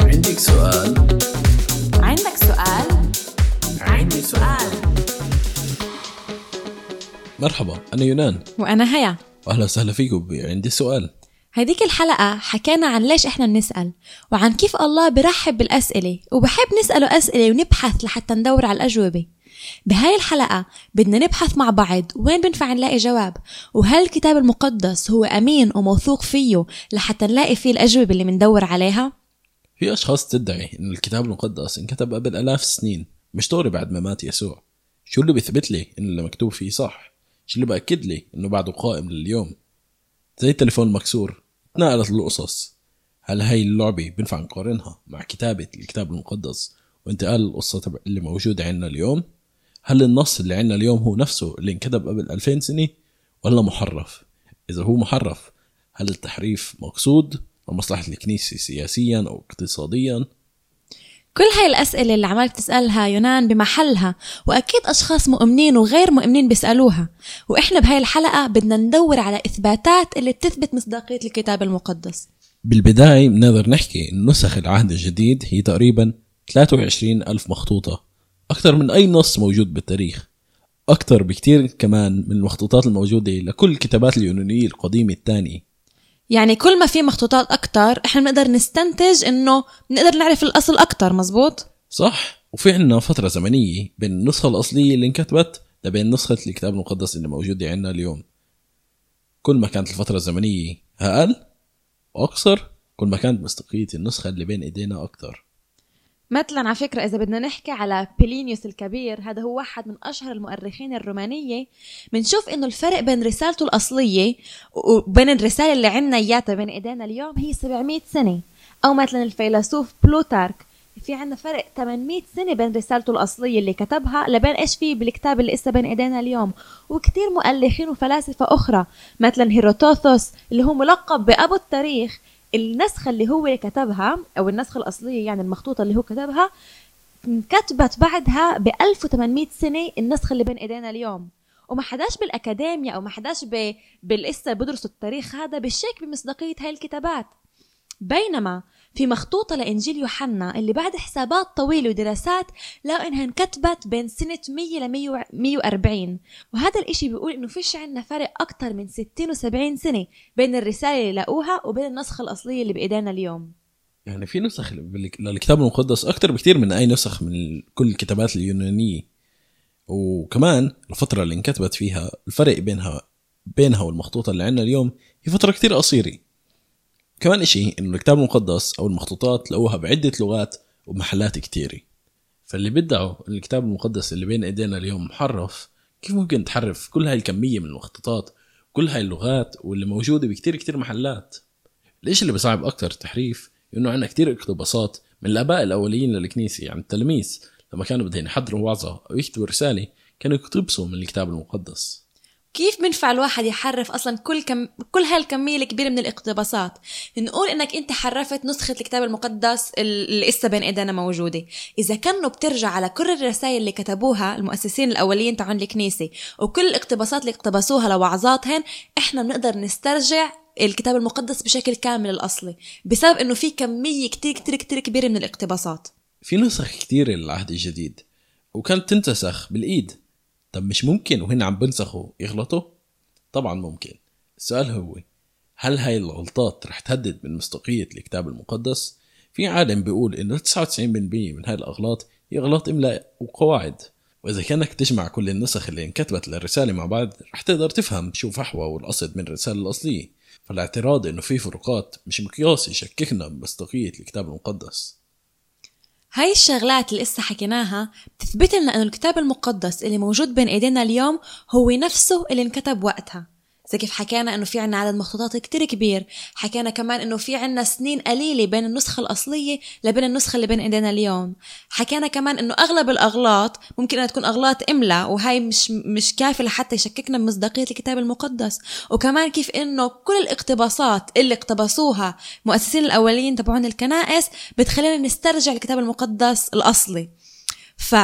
عندك سؤال؟ عندك سؤال؟ عندي سؤال. مرحبا أنا يونان. وأنا هيا. وأهلا وسهلا فيكم عندي سؤال. هديك الحلقة حكينا عن ليش إحنا بنسأل وعن كيف الله برحب بالأسئلة وبحب نسأله أسئلة ونبحث لحتى ندور على الأجوبة. بهاي الحلقة بدنا نبحث مع بعض وين بنفع نلاقي جواب وهل الكتاب المقدس هو أمين وموثوق فيه لحتى نلاقي فيه الأجوبة اللي بندور عليها؟ في أشخاص تدعي إن الكتاب المقدس انكتب قبل آلاف السنين مش دوري بعد ما مات يسوع. شو اللي بيثبت لي إن اللي مكتوب فيه صح؟ شو اللي بأكد لي إنه بعده قائم لليوم؟ زي التليفون المكسور اتنقلت القصص. هل هاي اللعبة بينفع نقارنها مع كتابة الكتاب المقدس وانتقال القصة اللي موجودة عندنا اليوم؟ هل النص اللي عندنا اليوم هو نفسه اللي انكتب قبل 2000 سنة ولا محرف؟ إذا هو محرف هل التحريف مقصود لمصلحة الكنيسة سياسيا أو اقتصاديا؟ كل هاي الأسئلة اللي عمالك تسألها يونان بمحلها وأكيد أشخاص مؤمنين وغير مؤمنين بيسألوها. وإحنا بهاي الحلقة بدنا ندور على إثباتات اللي بتثبت مصداقية الكتاب المقدس. بالبداية بنقدر نحكي إن نسخ العهد الجديد هي تقريبا 23 ألف مخطوطة. أكثر من أي نص موجود بالتاريخ. أكثر بكتير كمان من المخطوطات الموجودة لكل الكتابات اليونانية القديمة الثانية. يعني كل ما في مخطوطات أكتر إحنا بنقدر نستنتج إنه بنقدر نعرف الأصل أكتر مزبوط؟ صح. وفي عنا فترة زمنية بين النسخة الأصلية اللي انكتبت لبين نسخة الكتاب المقدس اللي موجودة عندنا اليوم. كل ما كانت الفترة الزمنية أقل وأقصر كل ما كانت مصداقية النسخة اللي بين إيدينا أكتر مثلا على فكرة إذا بدنا نحكي على بيلينيوس الكبير هذا هو واحد من أشهر المؤرخين الرومانية. بنشوف إنه الفرق بين رسالته الأصلية وبين الرسالة اللي عنا إياها بين إيدينا اليوم هي 700 سنة. أو مثلا الفيلسوف بلوتارك في عنا فرق 800 سنة بين رسالته الأصلية اللي كتبها لبين إيش في بالكتاب اللي إسا بين إيدينا اليوم. وكتير مؤلفين وفلاسفة أخرى مثلا هيروتوثوس اللي هو ملقب بأبو التاريخ النسخة اللي هو كتبها أو النسخة الأصلية يعني المخطوطة اللي هو كتبها كتبت بعدها ب 1800 سنة النسخة اللي بين إيدينا اليوم. وما حداش بالأكاديميا أو ما حداش ب... بدرسوا التاريخ هذا بالشك بمصداقية هاي الكتابات. بينما في مخطوطة لإنجيل يوحنا اللي بعد حسابات طويلة ودراسات لقوا إنها انكتبت بين سنة 100 ل 140 وهذا الإشي بيقول إنه فيش عنا فرق أكتر من 60 و 70 سنة بين الرسالة اللي لقوها وبين النسخة الأصلية اللي بإيدينا اليوم. يعني في نسخ للكتاب المقدس أكتر بكتير من أي نسخ من كل الكتابات اليونانية. وكمان الفترة اللي انكتبت فيها الفرق بينها بينها والمخطوطة اللي عندنا اليوم هي فترة كتير قصيرة. كمان إشي إنه الكتاب المقدس أو المخطوطات لقوها بعدة لغات ومحلات كتيرة. فاللي بيدعوا إن الكتاب المقدس اللي بين إيدينا اليوم محرف كيف ممكن تحرف كل هاي الكمية من المخطوطات كل هاي اللغات واللي موجودة بكتير كتير محلات؟ الإشي اللي بصعب أكتر التحريف إنه عنا كتير اقتباسات من الآباء الأوليين للكنيسة يعني التلاميذ لما كانوا بدهم يحضروا وعظة أو يكتبوا رسالة كانوا يقتبسوا من الكتاب المقدس. كيف بينفع الواحد يحرف أصلا كل كم كل هالكمية الكبيرة من الاقتباسات؟ نقول إنك أنت حرفت نسخة الكتاب المقدس اللي لسه بين إيدينا موجودة. إذا كانوا بترجع على كل الرسائل اللي كتبوها المؤسسين الاوليين تاعون الكنيسة وكل الاقتباسات اللي اقتبسوها لوعظاتهن إحنا بنقدر نسترجع الكتاب المقدس بشكل كامل الأصلي بسبب إنه في كمية كتير كتير كتير كبيرة من الاقتباسات. في نسخ كتير للعهد الجديد وكانت تنتسخ بالإيد. طب مش ممكن وهن عم بنسخوا يغلطوا؟ طبعا ممكن السؤال هو هل هاي الغلطات رح تهدد من مصداقية الكتاب المقدس؟ في عالم بيقول إنه 99% من هاي الأغلاط هي أغلاط إملاء وقواعد وإذا كأنك تجمع كل النسخ اللي انكتبت للرسالة مع بعض رح تقدر تفهم شو فحوى والقصد من الرسالة الأصلية فالاعتراض إنه في فروقات مش مقياس يشككنا بمصداقية الكتاب المقدس هاي الشغلات اللي لسه حكيناها بتثبت لنا إنه الكتاب المقدس اللي موجود بين إيدينا اليوم هو نفسه اللي انكتب وقتها. زي كيف حكينا إنه في عنا عدد مخطوطات كتير كبير. حكينا كمان إنه في عنا سنين قليلة بين النسخة الأصلية لبين النسخة اللي بين إيدينا اليوم. حكينا كمان إنه أغلب الأغلاط ممكن إنها تكون أغلاط املا وهي مش مش كافية لحتى يشككنا بمصداقية الكتاب المقدس. وكمان كيف إنه كل الاقتباسات اللي اقتبسوها مؤسسين الاوليين تبعون الكنائس بتخلينا نسترجع الكتاب المقدس الأصلي. ف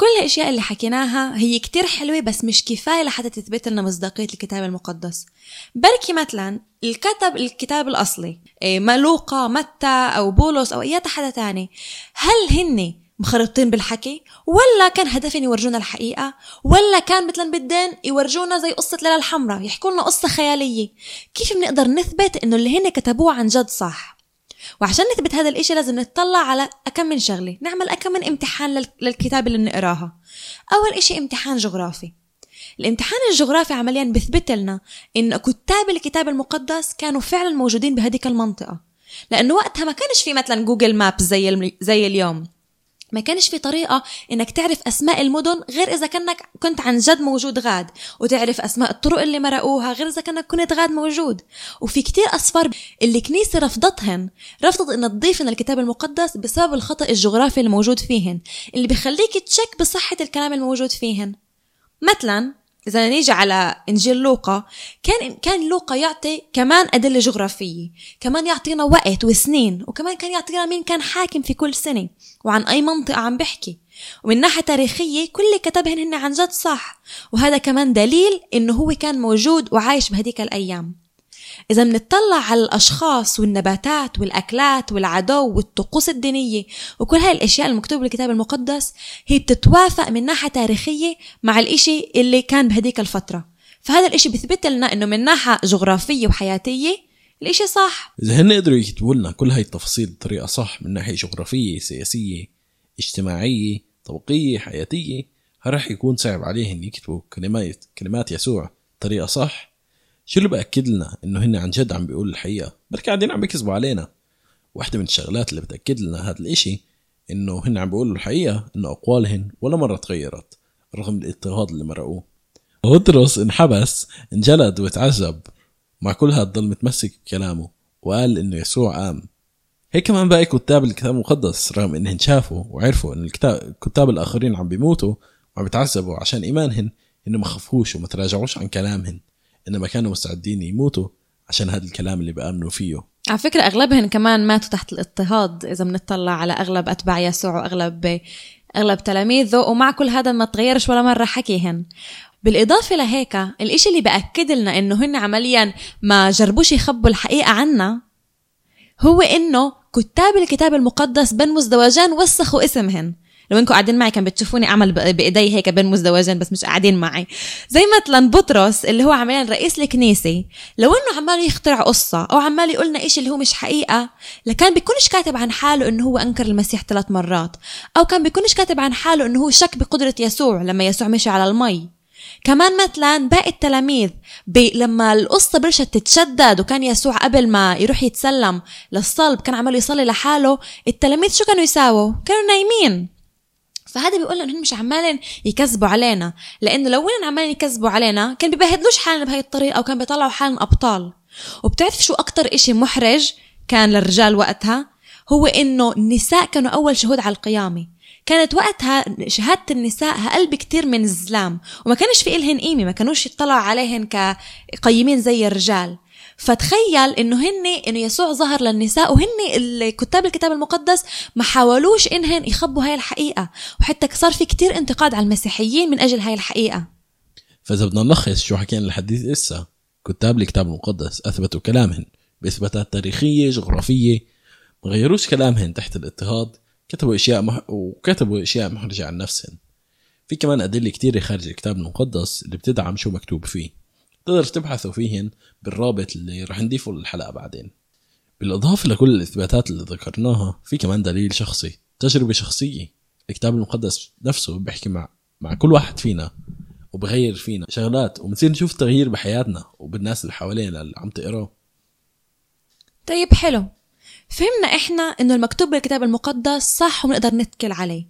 كل الأشياء اللي حكيناها هي كتير حلوة بس مش كفاية لحتى تثبت لنا مصداقية الكتاب المقدس. بركي مثلا الكتب الكتاب الأصلي إيه، ما لوقا متى أو بولس أو أي حدا تاني هل هن مخرطين بالحكي؟ ولا كان هدفهم يورجونا الحقيقة؟ ولا كان مثلا بدين يورجونا زي قصة ليلى الحمراء يحكوا لنا قصة خيالية؟ كيف بنقدر نثبت إنه اللي هن كتبوه عن جد صح؟ وعشان نثبت هذا الإشي لازم نطلع على أكم من شغلة. نعمل أكم من امتحان لل- للكتاب اللي بنقراها. أول إشي امتحان جغرافي. الامتحان الجغرافي عمليا بثبت لنا إن كتاب الكتاب المقدس كانوا فعلا موجودين بهذيك المنطقة. لأنه وقتها ما كانش في مثلا جوجل مابس زي زي اليوم. ما كانش في طريقة إنك تعرف أسماء المدن غير إذا كأنك كنت عن جد موجود غاد وتعرف أسماء الطرق اللي مرقوها غير إذا كأنك كنت غاد موجود. وفي كتير أسفار اللي كنيسة رفضتهن رفضت إنها تضيف إن الكتاب المقدس بسبب الخطأ الجغرافي الموجود فيهن اللي بخليك تشك بصحة الكلام الموجود فيهن. مثلا إذا نيجي على إنجيل لوقا كان كان لوقا يعطي كمان أدلة جغرافية كمان يعطينا وقت وسنين وكمان كان يعطينا مين كان حاكم في كل سنة وعن أي منطقة عم بحكي. ومن ناحية تاريخية كل اللي كتبهن هن عن جد صح. وهذا كمان دليل إنه هو كان موجود وعايش بهديك الأيام. إذا بنطلع على الأشخاص والنباتات والأكلات والعدو والطقوس الدينية وكل هاي الأشياء المكتوبة بالكتاب المقدس هي بتتوافق من ناحية تاريخية مع الإشي اللي كان بهديك الفترة. فهذا الإشي بيثبت لنا إنه من ناحية جغرافية وحياتية الإشي صح. إذا هن قدروا يكتبوا لنا كل هاي التفاصيل بطريقة صح من ناحية جغرافية سياسية اجتماعية طبقية حياتية راح يكون صعب عليهم يكتبوا كلمات كلمات يسوع بطريقة صح. شو اللي بأكد لنا؟ إنه هن عن جد عم بيقولوا الحقيقة. بركي قاعدين عم بيكذبوا علينا. واحدة من الشغلات اللي بتأكد لنا هذا الإشي إنه هن عم بيقولوا الحقيقة إنه أقوالهن ولا مرة تغيرت رغم الاضطهاد اللي مرقوه. بطرس انحبس انجلد وتعذب مع كل هاد ضل متمسك بكلامه وقال إنه يسوع قام. هيك كمان باقي كتاب الكتاب المقدس رغم انهم شافوا وعرفوا إن الكتاب الكتاب الآخرين عم بيموتوا وعم بيتعذبوا عشان إيمانهن إنه ما خافوش وما تراجعوش عن كلامهن. إنما كانوا مستعدين يموتوا عشان هذا الكلام اللي بيامنوا فيه. على فكرة أغلبهن كمان ماتوا تحت الاضطهاد إذا بنطلع على أغلب أتباع يسوع وأغلب أغلب تلاميذه ومع كل هذا ما تغيرش ولا مرة حكيهن. بالإضافة لهيك الإشي اللي بأكد لنا إنه هن عمليا ما جربوش يخبوا الحقيقة عنا هو إنه كتاب الكتاب المقدس بين مزدوجان وسخوا اسمهن. لو انكم قاعدين معي كان بتشوفوني أعمل بإيدي هيك بين مزدوجين بس مش قاعدين معي. زي مثلا بطرس اللي هو عمليا رئيس الكنيسة لو إنه عمال يخترع قصة أو عمال يقول لنا إشي اللي هو مش حقيقة لكان بيكونش كاتب عن حاله إنه هو أنكر المسيح ثلاث مرات أو كان بيكونش كاتب عن حاله إنه هو شك بقدرة يسوع لما يسوع مشي على المي. كمان مثلا باقي التلاميذ بي لما القصة بلشت تتشدد وكان يسوع قبل ما يروح يتسلم للصلب كان عمال يصلي لحاله التلاميذ شو كانوا يساووا؟ كانوا نايمين. فهذا بيقول انهم مش عمالين يكذبوا علينا. لأنه لو وين عمالين يكذبوا علينا كان بيبهدلوش حالنا بهاي الطريقة أو كان بيطلعوا حالنا أبطال. وبتعرف شو أكتر إشي محرج كان للرجال وقتها؟ هو إنه النساء كانوا أول شهود على القيامة. كانت وقتها شهادة النساء أقل بكتير من الزلام وما كانش في إلهن قيمة ما كانوش يطلعوا عليهن كقيمين زي الرجال. فتخيل إنه هن إنه يسوع ظهر للنساء وهن ال- كتاب الكتاب المقدس ما حاولوش إنهن يخبوا هاي الحقيقة. وحتى صار في كتير انتقاد على المسيحيين من أجل هاي الحقيقة. فإذا بدنا نلخص شو حكينا لحديث إسا كتاب الكتاب المقدس أثبتوا كلامهن بإثباتات تاريخية جغرافية ما غيروش كلامهن تحت الاضطهاد كتبوا أشياء مح... وكتبوا أشياء محرجة عن نفسهن. في كمان أدلة كتير خارج الكتاب المقدس اللي بتدعم شو مكتوب فيه. تقدر تبحثوا فيهن بالرابط اللي رح نضيفه للحلقة بعدين. بالإضافة لكل الإثباتات اللي ذكرناها في كمان دليل شخصي تجربة شخصية. الكتاب المقدس نفسه بيحكي مع مع كل واحد فينا وبغير فينا شغلات وبنصير نشوف تغيير بحياتنا وبالناس اللي حوالينا اللي عم تقراه. طيب حلو. فهمنا إحنا إنه المكتوب بالكتاب المقدس صح وبنقدر نتكل عليه.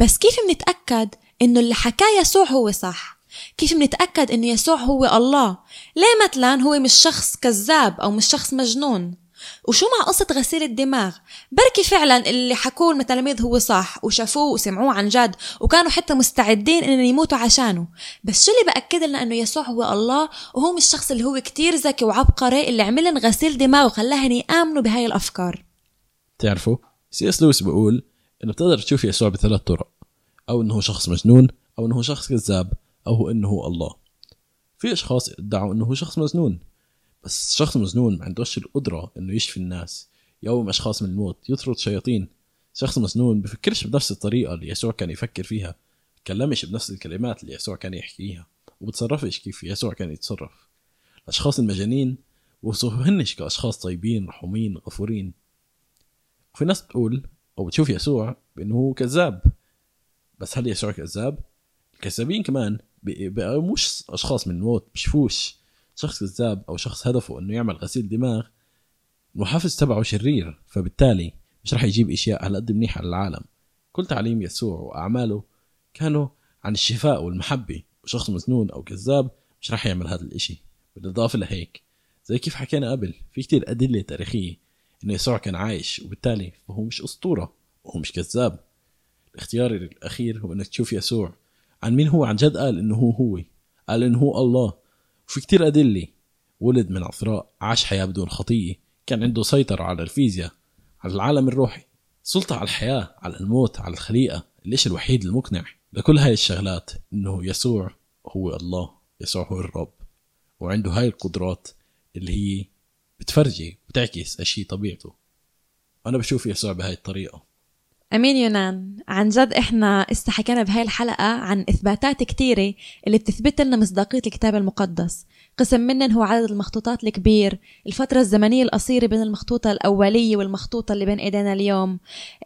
بس كيف بنتأكد إنه اللي حكاه يسوع هو صح؟ كيف بنتاكد انه يسوع هو الله؟ ليه مثلا هو مش شخص كذاب أو مش شخص مجنون. وشو مع قصة غسيل الدماغ؟ بركي فعلا اللي حكوه التلاميذ هو صح وشافوه وسمعوه عن جد وكانوا حتى مستعدين إنهم يموتوا عشانه. بس شو اللي بأكد لنا إنه يسوع هو الله؟ وهو مش الشخص اللي هو كتير ذكي وعبقري اللي عملن غسيل دماغ وخلاهن يآمنوا بهاي الأفكار. تعرفوا سي إس لويس بيقول إنه بتقدر تشوف يسوع بثلاث طرق. أو إنه هو شخص مجنون أو إنه هو شخص كذاب أو هو الله. في أشخاص ادعوا هو شخص مجنون بس شخص مجنون ما عندوش القدرة إنه يشفي الناس. يقوم أشخاص من الموت يطرد شياطين. شخص مجنون بفكرش بنفس الطريقة اللي يسوع كان يفكر فيها. بتكلمش بنفس الكلمات اللي يسوع كان يحكيها وبتصرفش كيف يسوع كان يتصرف. الأشخاص المجانين وصفهنش كأشخاص طيبين رحومين غفورين. وفي ناس بتقول أو بتشوف يسوع بأنه هو كذاب. بس هل يسوع كذاب؟ الكذابين كمان مش أشخاص من الموت بشفوش شخص كذاب أو شخص هدفه أنه يعمل غسيل دماغ المحفز تبعه شرير فبالتالي مش رح يجيب إشياء على قد منيحة للعالم. كل تعليم يسوع وأعماله كانوا عن الشفاء والمحبة. وشخص مجنون أو كذاب مش رح يعمل هذا الإشي. بالإضافة لهيك زي كيف حكينا قبل في كتير أدلة تاريخية إنه يسوع كان عايش وبالتالي فهو مش أسطورة وهو مش كذاب. الاختيار الأخير هو إنك تشوف يسوع عن مين هو؟ عن جد قال إنه هو هو. قال إنه هو الله. وفي كتير أدلة. ولد من عذراء عاش حياة بدون خطيه كان عنده سيطرة على الفيزياء على العالم الروحي. سلطة على الحياة على الموت على الخليقة. الإشي الوحيد المقنع لكل هاي الشغلات إنه يسوع هو الله يسوع هو الرب. وعنده هاي القدرات اللي هي بتفرجي بتعكس أشي طبيعته. أنا بشوف يسوع بهاي الطريقة. أمين يونان عن جد إحنا استحكينا بهاي الحلقة عن إثباتات كتيرة اللي بتثبت لنا مصداقية الكتاب المقدس. قسم منن هو عدد المخطوطات الكبير الفترة الزمنية القصيرة بين المخطوطة الأولية والمخطوطة اللي بين إيدينا اليوم.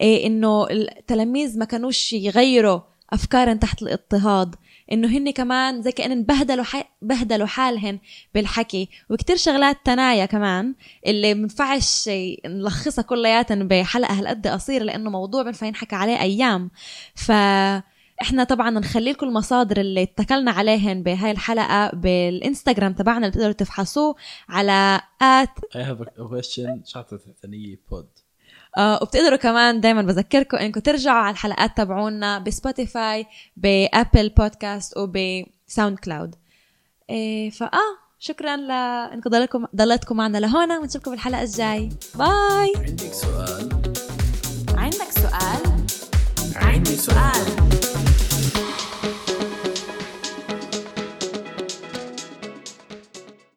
إيه إنه التلاميذ ما كانوش يغيروا أفكارا تحت الاضطهاد. إنه هن كمان زي كأن بهدلوا حي... بهدلوا حالهن بالحكي. وكتير شغلات تنايا كمان اللي منفعش نلخصها كلياتها بحلقة هالقد قصيرة لأنه موضوع بنفع ينحكى عليه أيام. ف إحنا طبعا نخلي لكم المصادر اللي اتكلنا عليهن بهاي الحلقة بالإنستغرام تبعنا اللي بتقدروا تفحصوه على ات I have a question. شاطرة ثانية بود آه وبتقدروا كمان دايما بذكركم إنكم ترجعوا على الحلقات تبعونا ب Spotify ب Apple Podcast وب SoundCloud إيه فآه شكرا لانكم ضلتكم ضلتكم معنا لهون. ونشوفكم بالحلقة الجاي. bye. عندك سؤال؟ عندك سؤال؟ عندي سؤال.